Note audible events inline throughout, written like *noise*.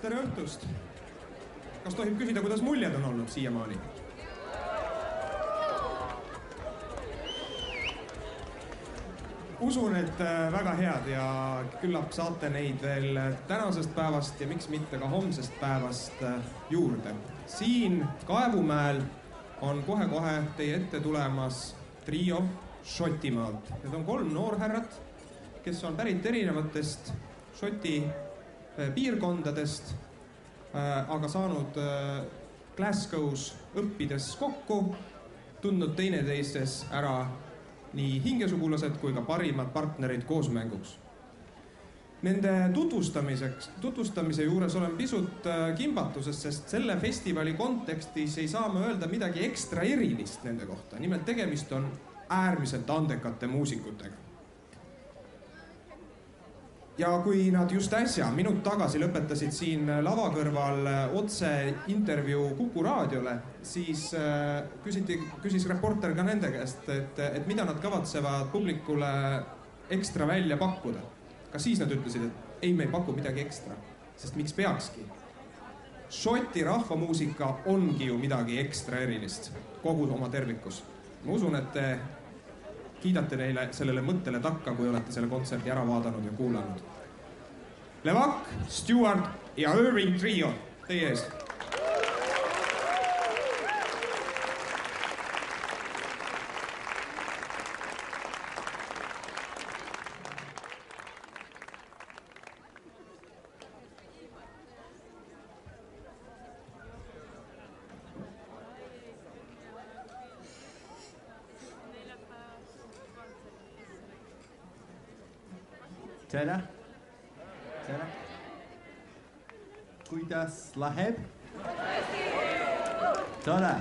tere õhtust. kas tohib küsida, kuidas muljed on olnud siiamaani? usun, et äh, väga head ja küllap saate neid veel tänasest päevast ja miks mitte ka homsest päevast äh, juurde. siin Kaevumäel on kohe-kohe teie ette tulemas trio Šotimaalt. Need on kolm noorhärrat, kes on pärit erinevatest Šoti piirkondadest, aga saanud Glasgow's õppides kokku, tundnud teineteises ära nii hingesugulased kui ka parimad partnerid koosmänguks. Nende tutvustamiseks, tutvustamise juures olen pisut kimbatuses, sest selle festivali kontekstis ei saa ma öelda midagi ekstra erilist nende kohta. nimelt tegemist on äärmiselt andekate muusikutega ja kui nad just äsja, minut tagasi lõpetasid siin lava kõrval otse intervjuu Kuku raadiole, siis äh, küsiti, küsis reporter ka nende käest, et, et mida nad kavatsevad publikule ekstra välja pakkuda. ka siis nad ütlesid, et ei, me ei paku midagi ekstra, sest miks peakski. Šoti rahvamuusika ongi ju midagi ekstra erilist kogu oma tervikus. ma usun, et te kiidate neile sellele mõttele takka, kui olete selle kontserdi ära vaadanud ja kuulanud. Levack, Stewart ja Irving Trio teie ees tere, tere. Kuidas läheb? tore,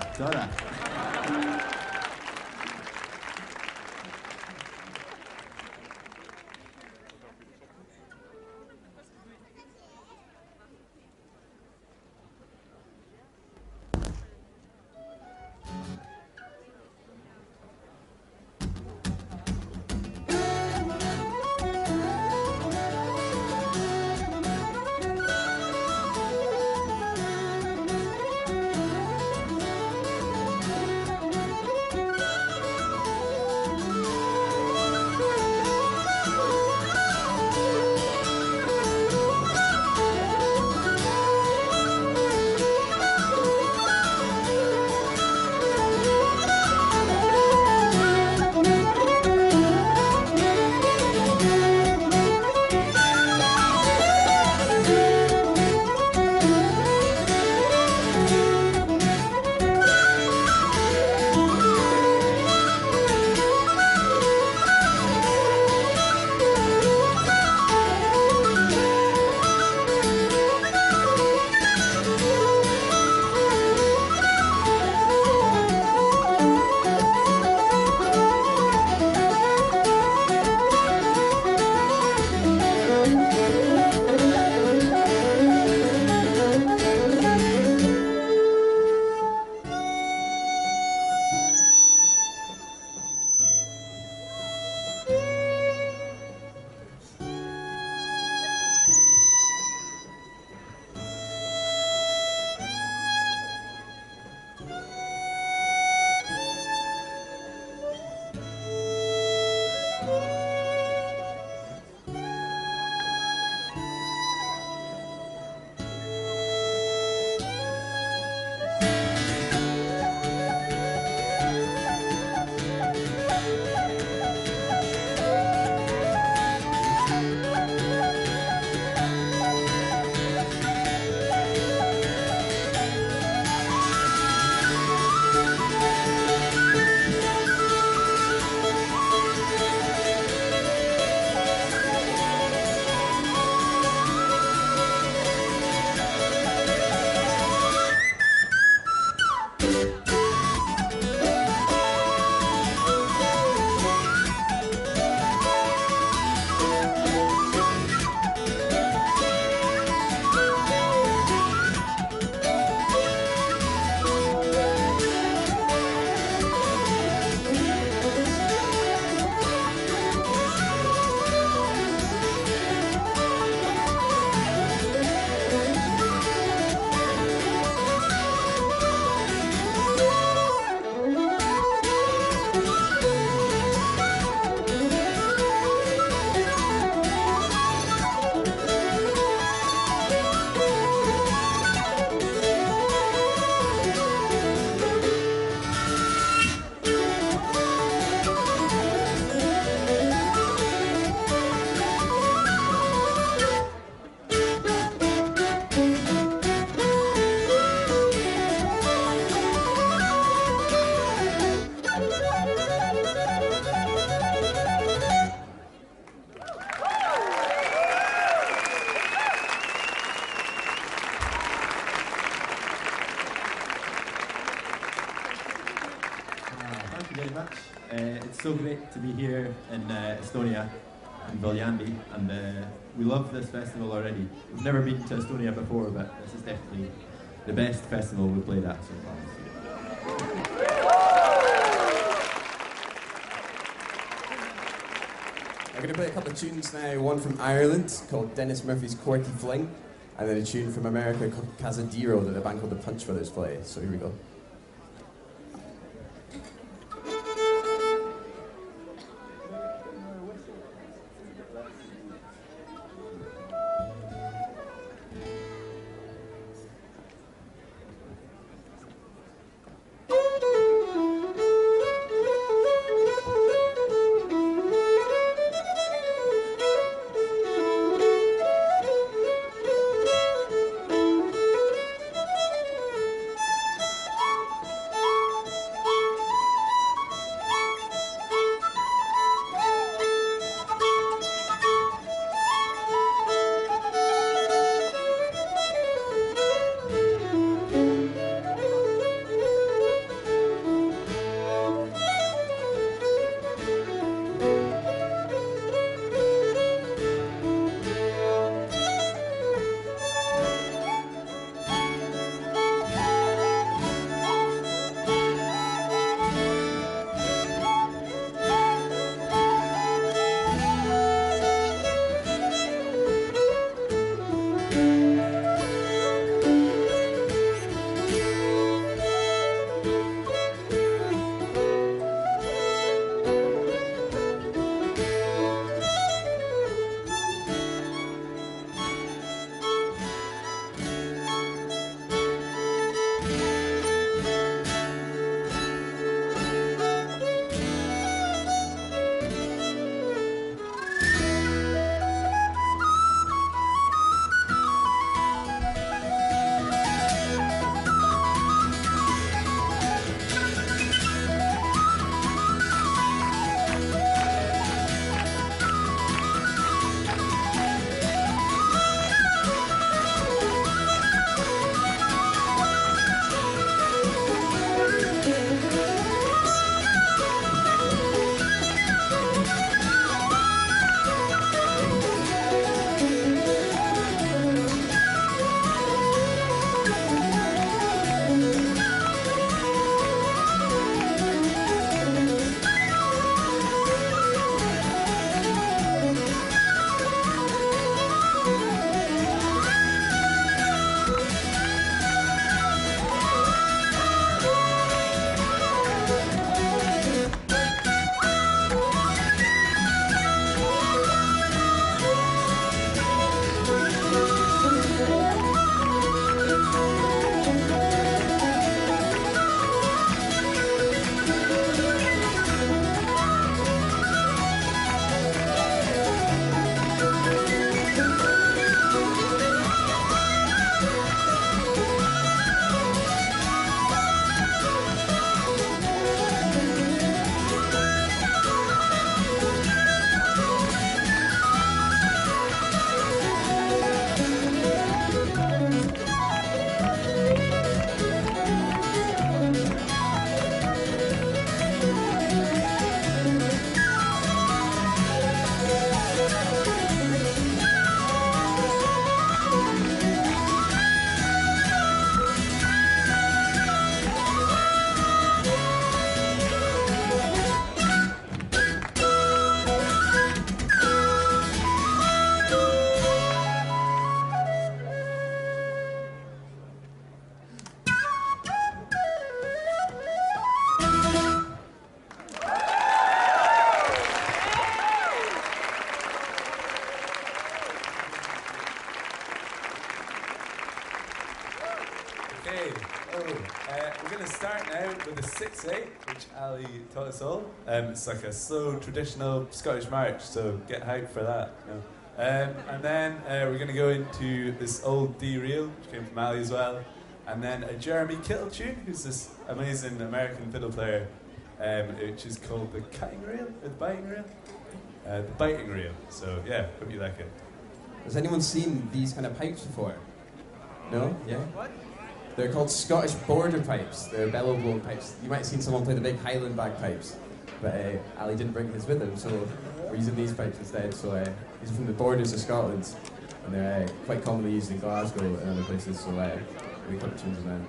to be here in uh, Estonia, in Viljandi, and uh, we love this festival already. We've never been to Estonia before, but this is definitely the best festival we've played at so far. I'm going to play a couple of tunes now. One from Ireland called Dennis Murphy's Quirky Fling, and then a tune from America called Cazadero that a band called the Punch Brothers play. So here we go. Now with a 6 8, which Ali taught us all. Um, it's like a slow, traditional Scottish march, so get hyped for that. You know. um, and then uh, we're going to go into this old D reel, which came from Ali as well. And then a Jeremy Kittel tune, who's this amazing American fiddle player, um, which is called the cutting reel, or the biting reel? Uh, the biting reel. So, yeah, hope you like it. Has anyone seen these kind of pipes before? No? Yeah? They're called Scottish border pipes. They're bellow blown pipes. You might have seen someone play the big Highland bagpipes. but uh, Ali didn't bring his with him, so we're using these pipes instead. So uh, these are from the borders of Scotland, and they're uh, quite commonly used in Glasgow and other places. So uh, we put tunes in them.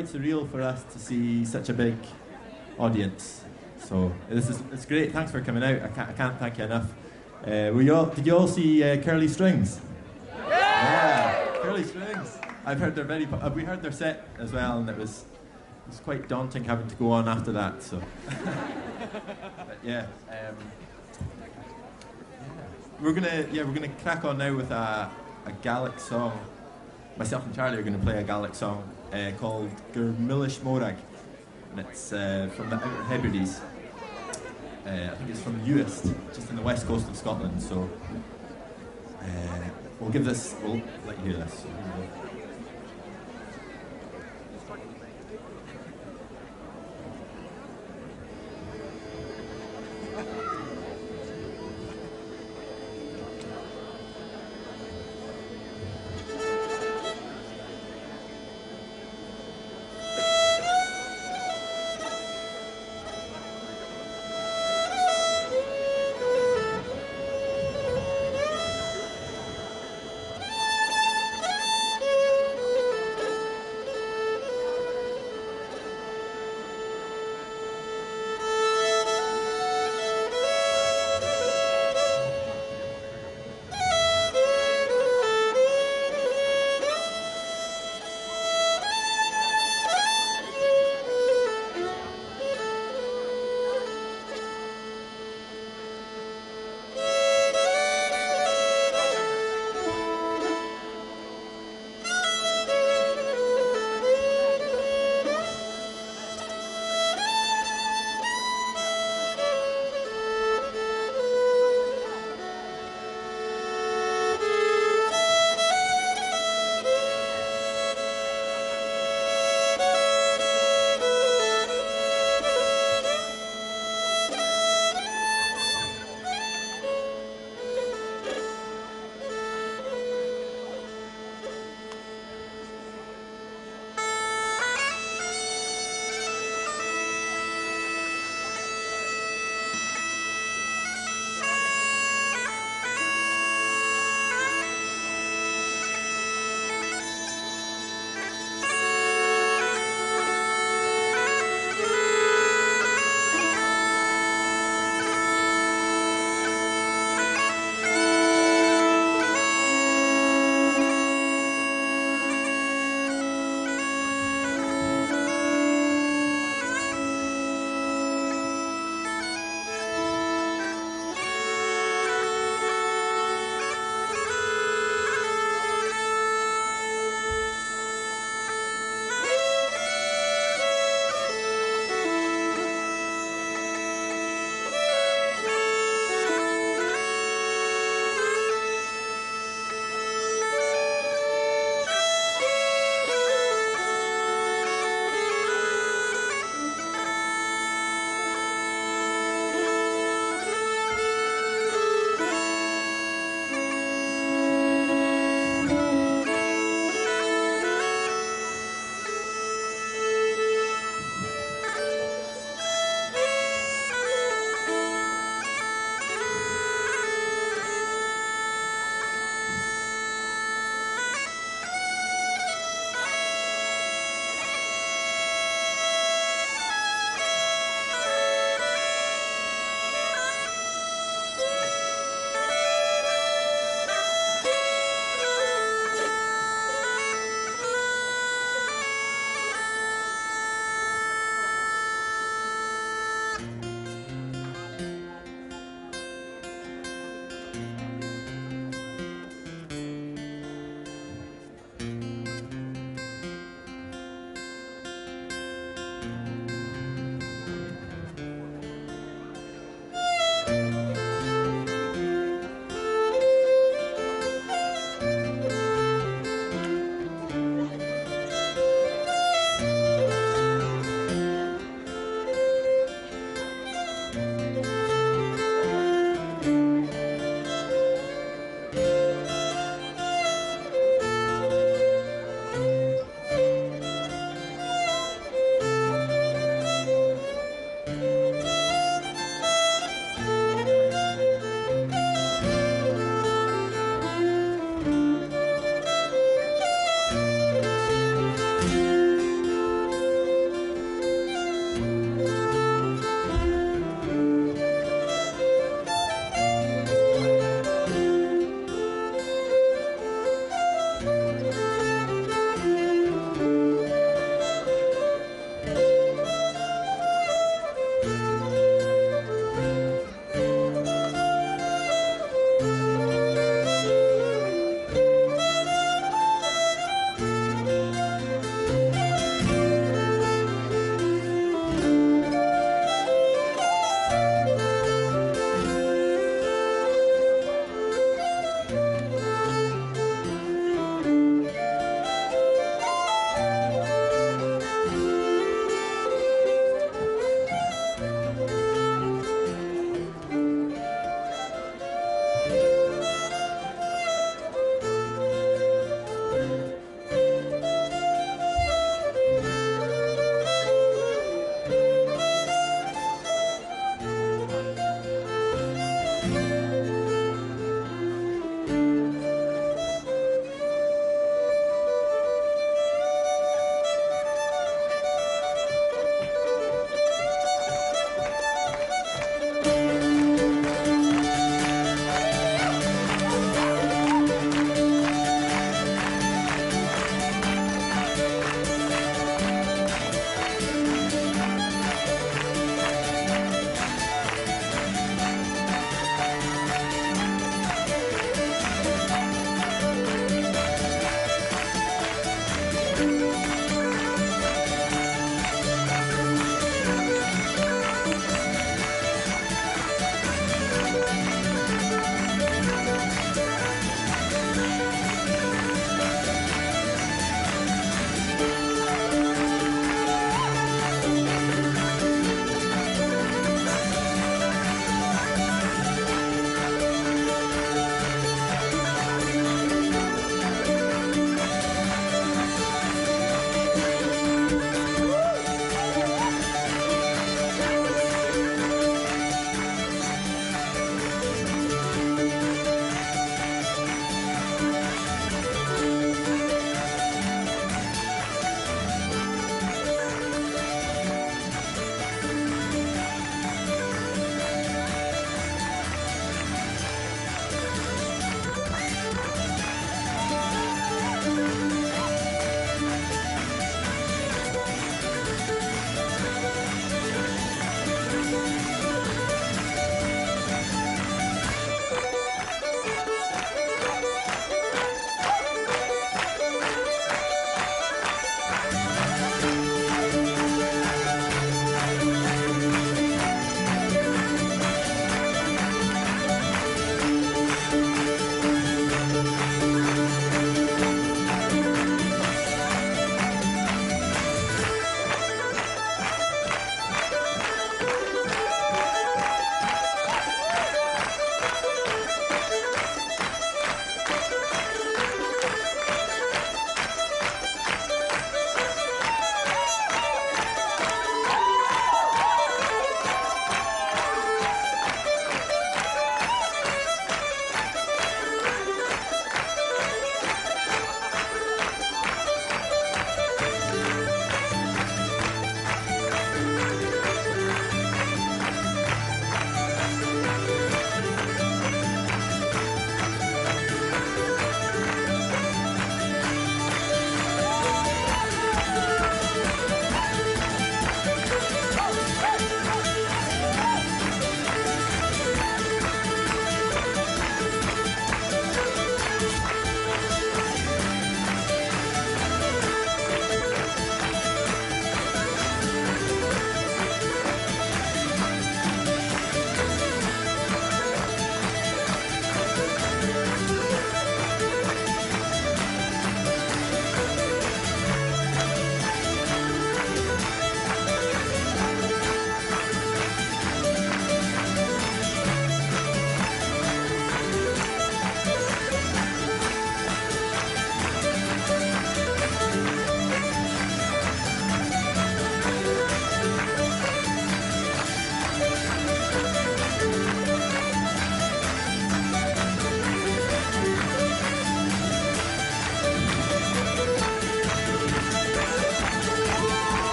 Quite surreal for us to see such a big audience. So this is it's great. Thanks for coming out. I can't, I can't thank you enough. Uh, you all, did you all see uh, Curly Strings? Yeah! yeah! Curly Strings. I've heard their very. Uh, we heard their set as well, and it was it was quite daunting having to go on after that. So, *laughs* but yeah. Um, we're gonna yeah we're gonna crack on now with a, a Gaelic song. Myself and Charlie are gonna play a Gaelic song uh, called Gur Milis Morag. and it's uh, from the Outer Hebrides. Uh, I think it's from Uist, just in the west coast of Scotland. So uh, we'll give this, we'll let you hear this. So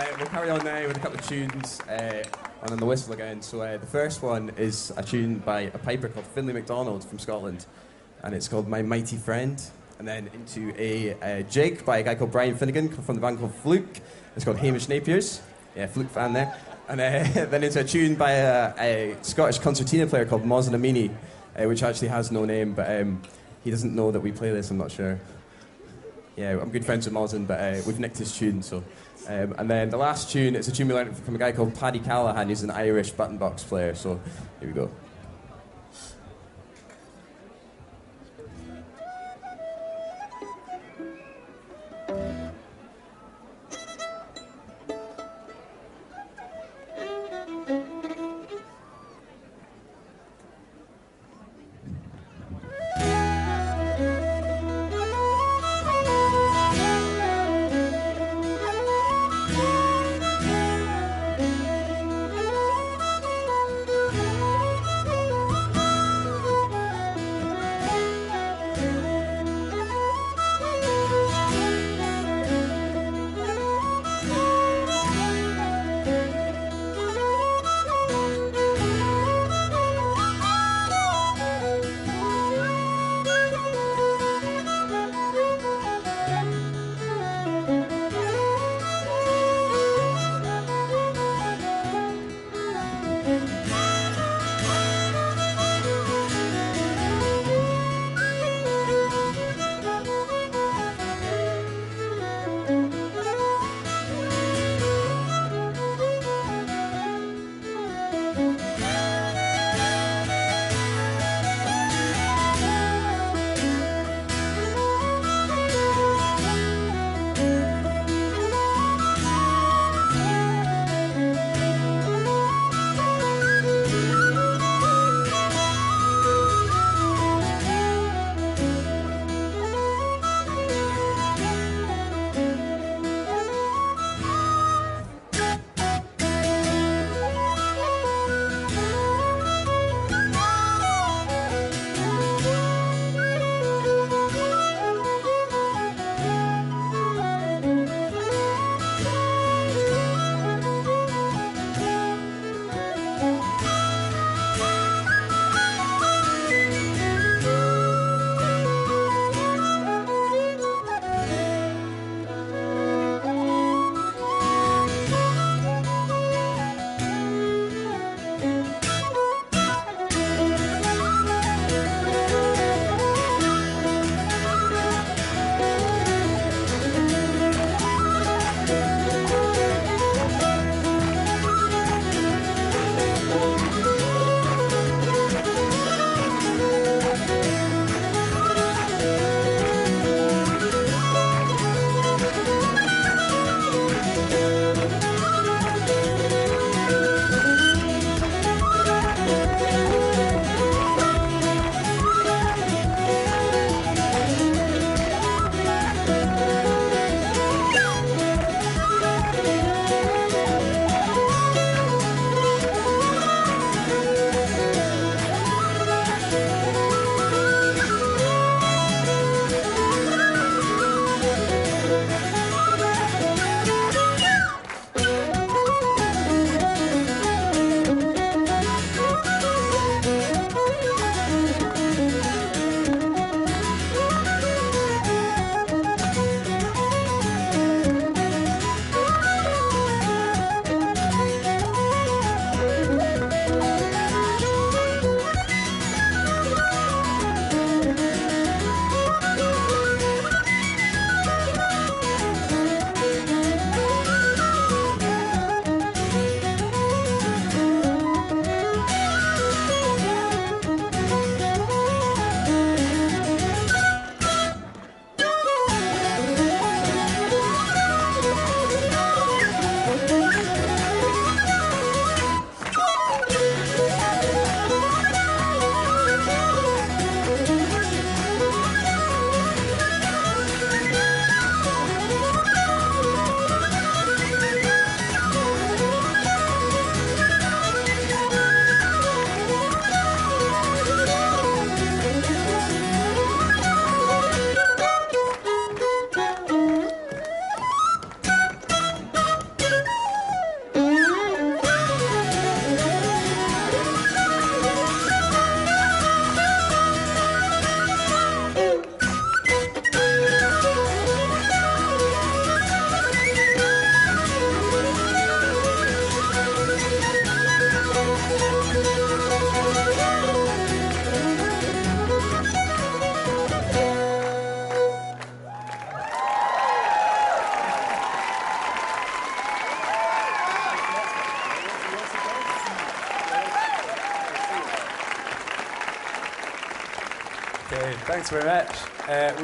here we go. So uh, we'll carry on now with a couple of tunes uh, and then the whistle again. So uh, the first one is a tune by a piper called Finlay MacDonald from Scotland, and it's called My Mighty Friend. And then into a uh, jig by a guy called Brian Finnegan from the band called Flook. It's called Hamish Napier's. Yeah, Flook fan there. And uh, *laughs* then into a tune by a, a Scottish concertina player called Moz Amini, uh, which actually has no name, but um, he doesn't know that we play this, I'm not sure. Yeah, I'm good friends with Mohsen, but we've nicked his tune, so. Um, and then the last tune, it's a tune we learned from a guy called Paddy Callaghan, who's an Irish button box player, so here we go.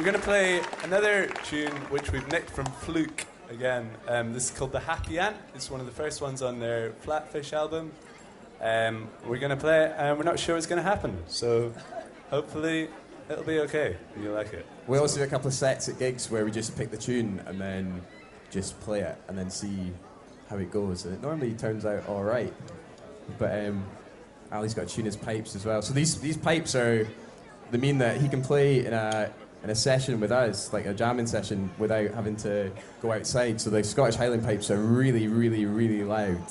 We're going to play another tune which we've nicked from Flook again. Um, this is called The Happy Ant. It's one of the first ones on their Flatfish album. Um, we're going to play it and we're not sure what's going to happen. So hopefully it'll be okay. You like it. We also do a couple of sets at gigs where we just pick the tune and then just play it and then see how it goes. And it normally turns out all right. But um, Ali's got to tune his pipes as well. So these, these pipes are, they mean that he can play in a, in a session with us, like a jamming session, without having to go outside. So the Scottish Highland pipes are really, really, really loud.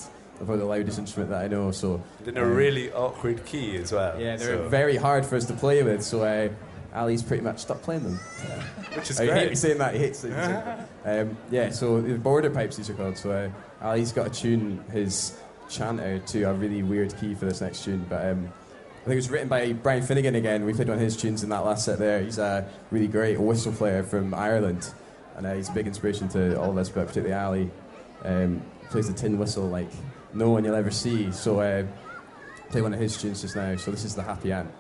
About the loudest instrument that I know. So in a really awkward key as well. Yeah, they're so. very hard for us to play with. So uh, Ali's pretty much stopped playing them. *laughs* Which is I great. hate saying that. He hates it. *laughs* um, yeah, so the border pipes these are called. So uh, Ali's got to tune his chanter to a really weird key for this next tune. But um, I think it was written by Brian Finnegan again. We played one of his tunes in that last set there. He's a really great whistle player from Ireland, and uh, he's a big inspiration to all of us, but particularly Ali. Um, plays the tin whistle like no one you'll ever see. So uh, play one of his tunes just now. So this is the Happy Ant.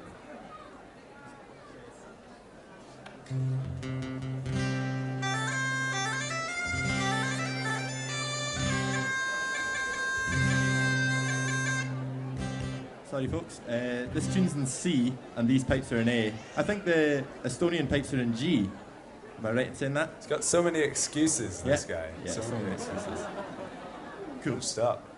Sorry, folks. Uh, this tune's in C, and these pipes are in A. I think the Estonian pipes are in G. Am I right in saying that? He's got so many excuses, this Yeah. guy. Yeah, so so many many excuses. Cool. Stop.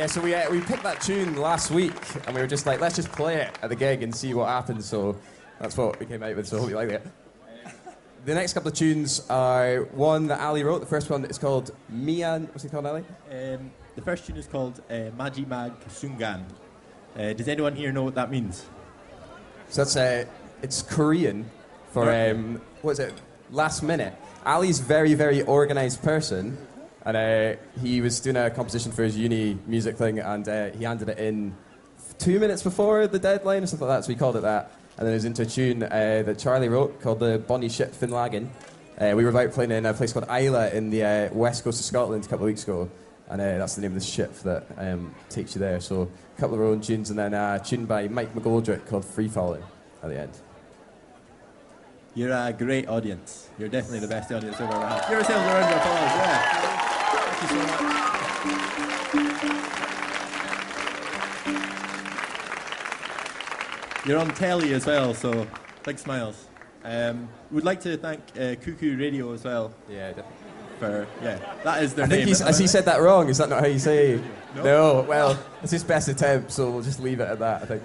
Yeah, so we, uh, we picked that tune last week and we were just like, let's just play it at the gig and see what happens. So that's what we came out with, so I hope you like it. The next couple of tunes are one that Ali wrote. The first one is called Mian. What's it called, Ali? Um, the first tune is called uh, Maji Mag Sungan. Uh, does anyone here know what that means? So that's uh, it's Korean for um, what is it? Last minute. Ali's very very organised person, and uh, he was doing a composition for his uni music thing, and uh, he handed it in two minutes before the deadline or something like that. So he called it that, and then it was into a tune uh, that Charlie wrote called the Bonnie Ship Finlaggan. Uh, we were out playing in a place called Islay in the uh, west coast of Scotland a couple of weeks ago, and uh, that's the name of the ship that um, takes you there. So a couple of our own tunes, and then a tune by Mike McGoldrick called Free Falling at the end. You're a great audience. You're definitely the best audience I've ever had. Give yourselves a round of applause. Yeah. Thank you so much. You're on telly as well, so big smiles. Um, we'd like to thank uh, Cuckoo Radio as well Yeah, definitely. for yeah. That is their I think name. he's, am has I he right? said that wrong? Is that not how you say? No. No. Well, it's his best attempt, so we'll just leave it at that. I think.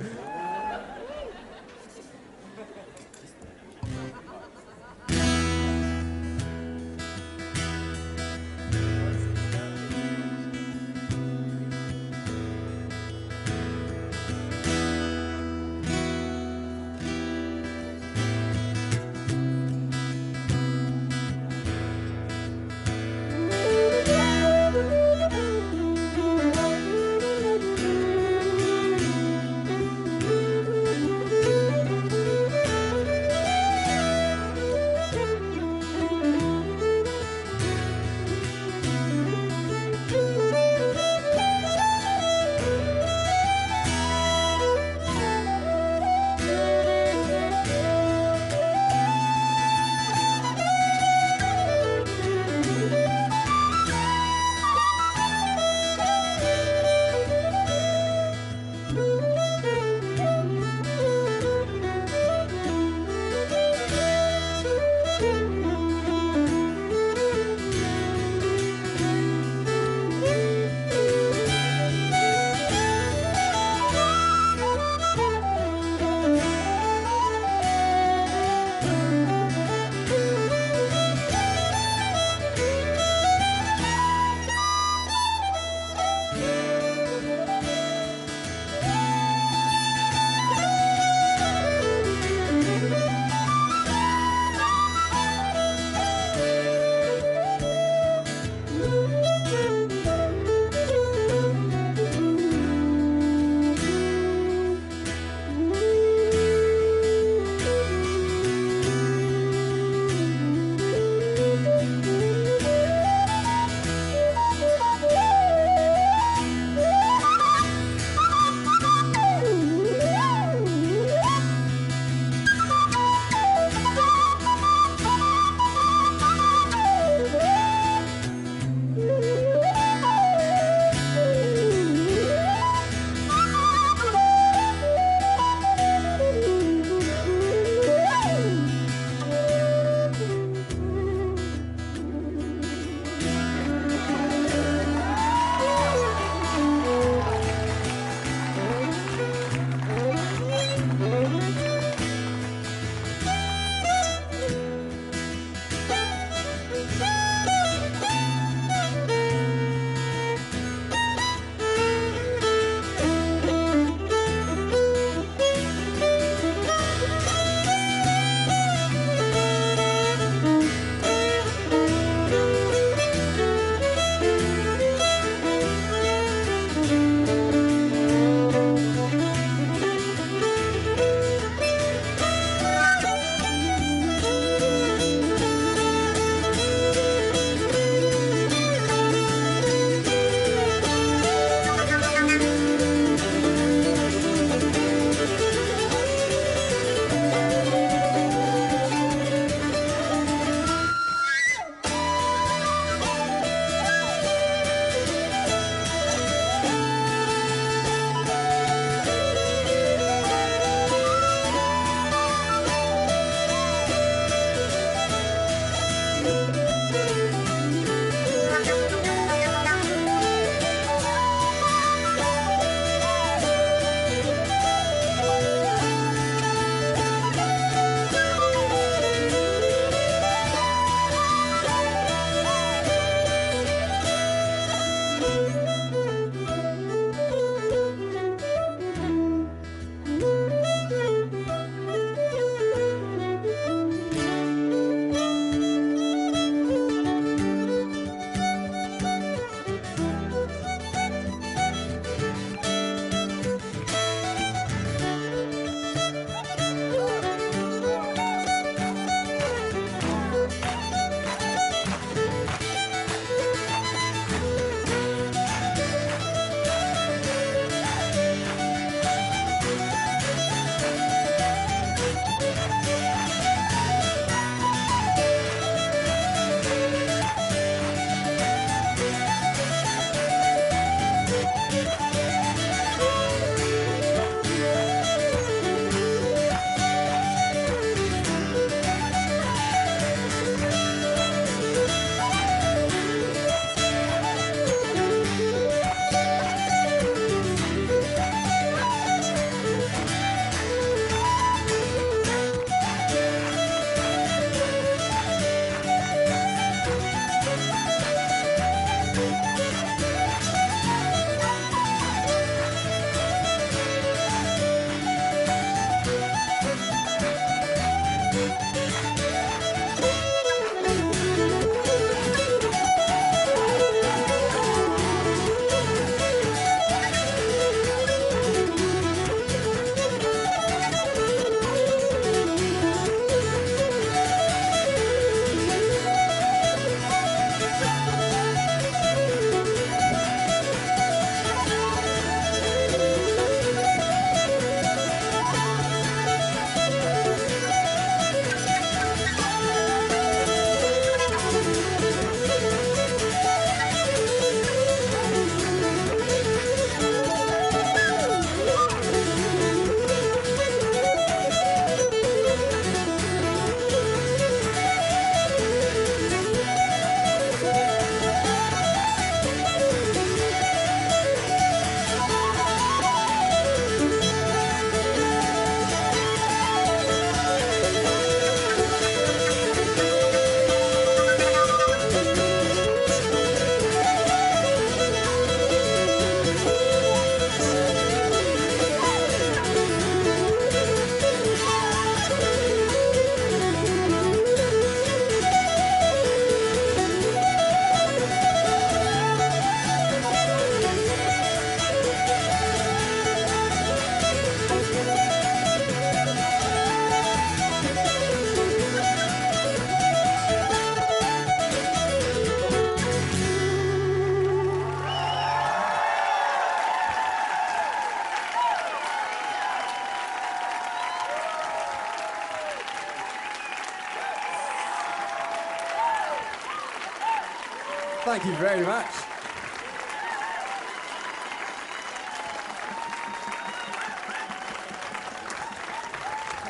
You very much.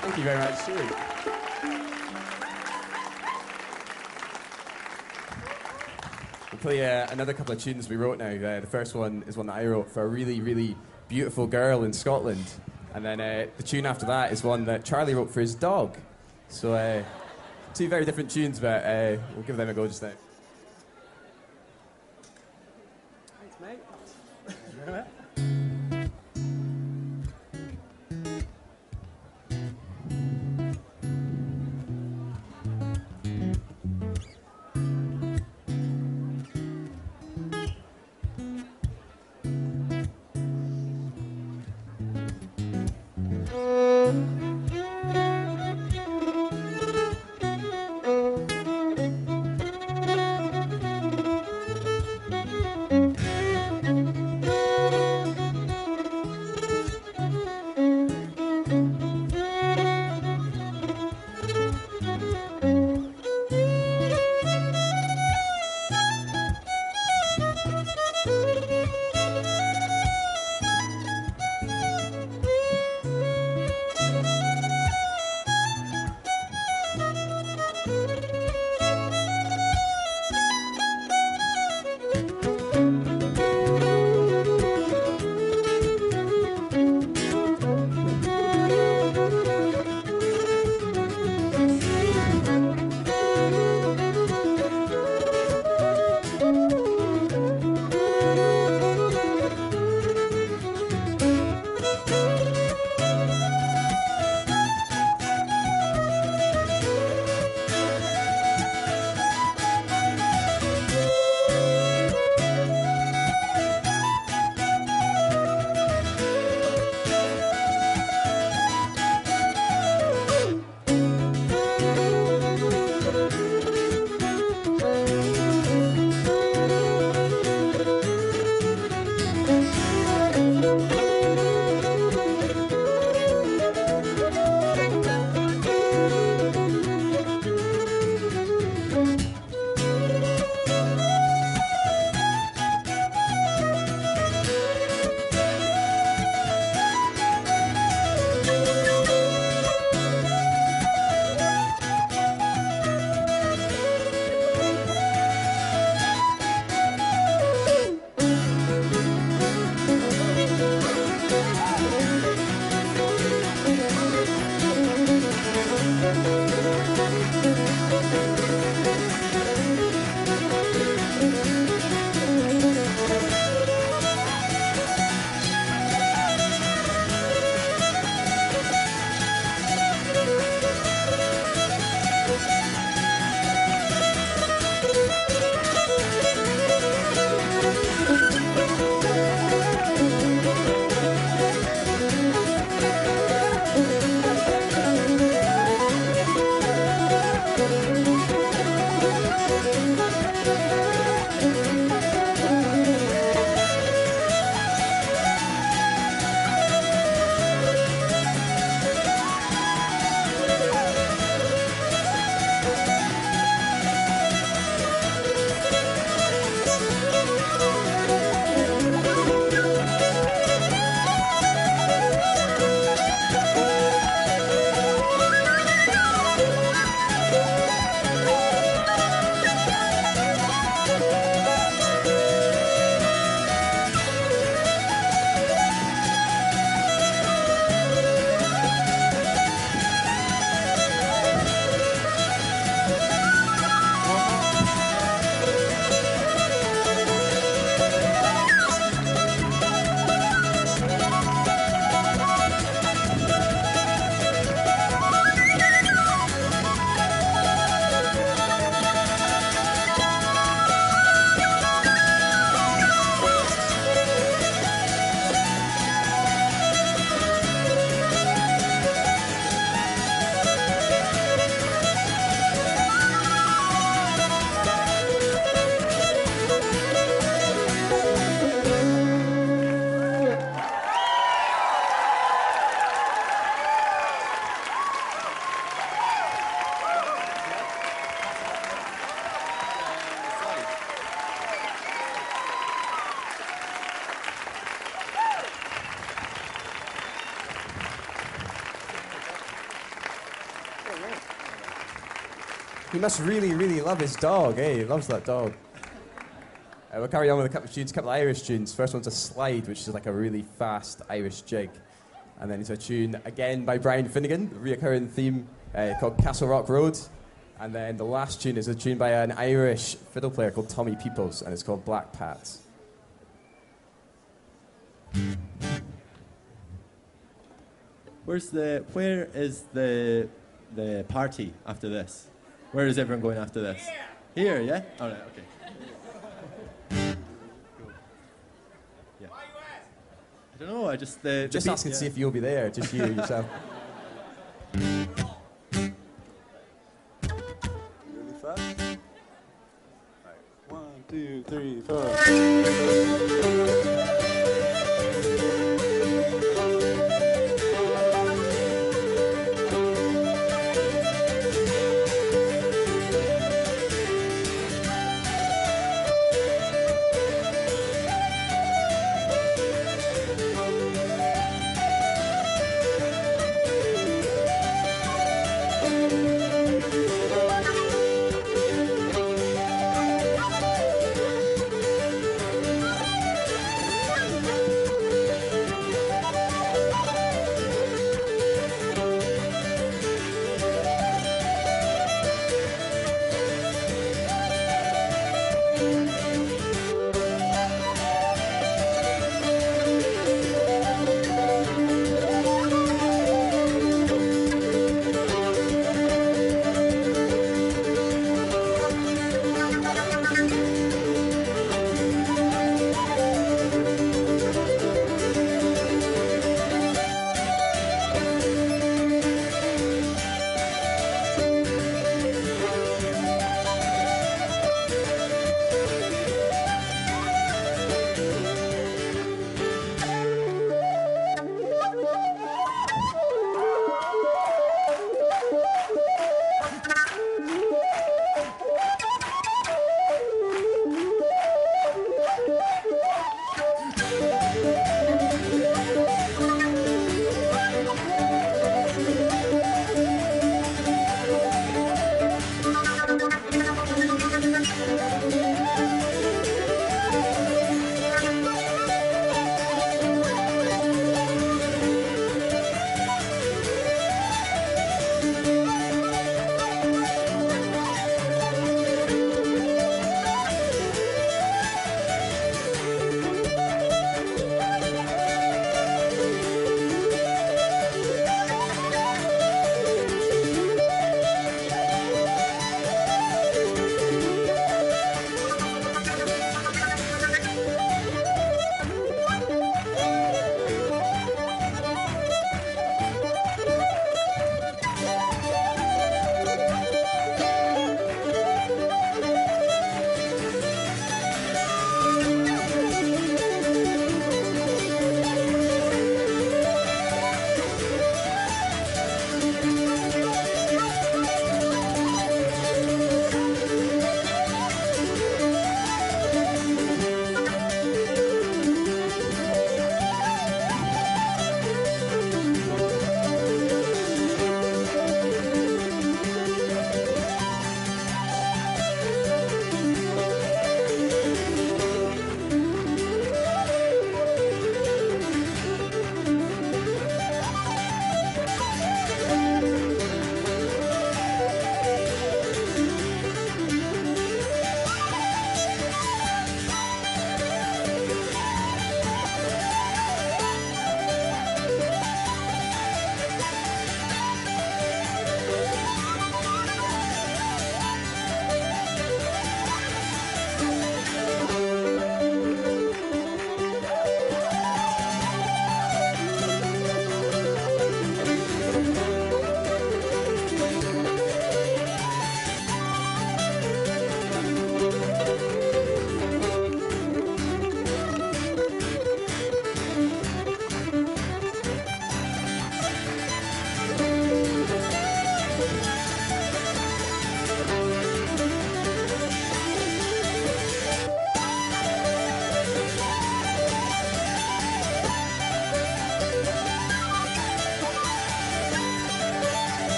Thank you very much. We'll play uh, another couple of tunes we wrote now. Uh, the first one is one that I wrote for a really, really beautiful girl in Scotland. And then uh, the tune after that is one that Charlie wrote for his dog. So, uh, two very different tunes, but uh, we'll give them a go just now. Thank He must really, really love his dog, eh? He loves that dog. Uh, we'll carry on with a couple of tunes, a couple of Irish tunes. First one's a slide, which is like a really fast Irish jig. And then it's a tune again by Brian Finnegan, reoccurring theme uh, called Castle Rock Road. And then the last tune is a tune by an Irish fiddle player called Tommy Peoples, and it's called Black Pats. Where's the? Where is the the party after this? Where is everyone going after this? Here, yeah. All right, okay. Yeah. I don't know. I just the, the Just beat- asking to see if you'll be there, just you yourself. Really fast. Right. One, two, three, four.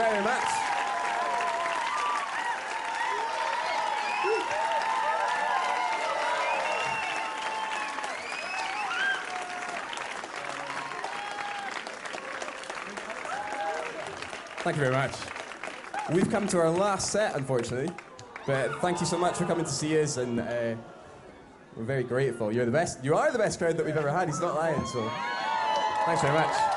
Very much. Thank you very much. We've come to our last set, unfortunately, but thank you so much for coming to see us, and uh, we're very grateful. You're the best. You are the best crowd that we've ever had. He's not lying, so thanks very much.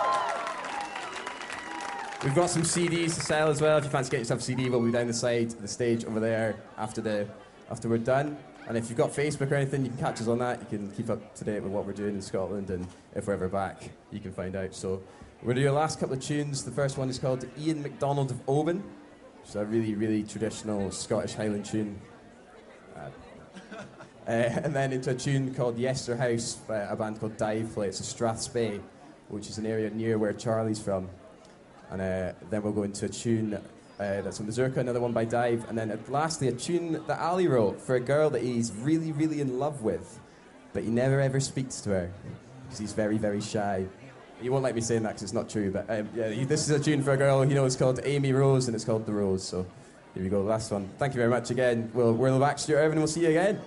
We've got some CDs to sell as well. If you fancy getting yourself a CD, we'll be down the side, the stage over there after the after we're done. And if you've got Facebook or anything, you can catch us on that. You can keep up to date with what we're doing in Scotland, and if we're ever back, you can find out. So we're going to do a last couple of tunes. The first one is called Ian MacDonald of Oban, which is a really, really traditional Scottish Highland tune. Uh, *laughs* uh, and then into a tune called Yester House by a band called Daimh Play. It's a Strathspey, which is an area near where Charlie's from. And uh, then we'll go into a tune uh, that's a Mazurka, another one by Daimh. And then lastly, a tune that Ali wrote for a girl that he's really, really in love with, but he never ever speaks to her because he's very, very shy. You won't like me saying that because it's not true, but um, yeah, this is a tune for a girl he knows called Amy Rose, and it's called The Rose. So here we go, last one. Thank you very much again. We'll, we'll back Stewart Irving, and we'll see you again.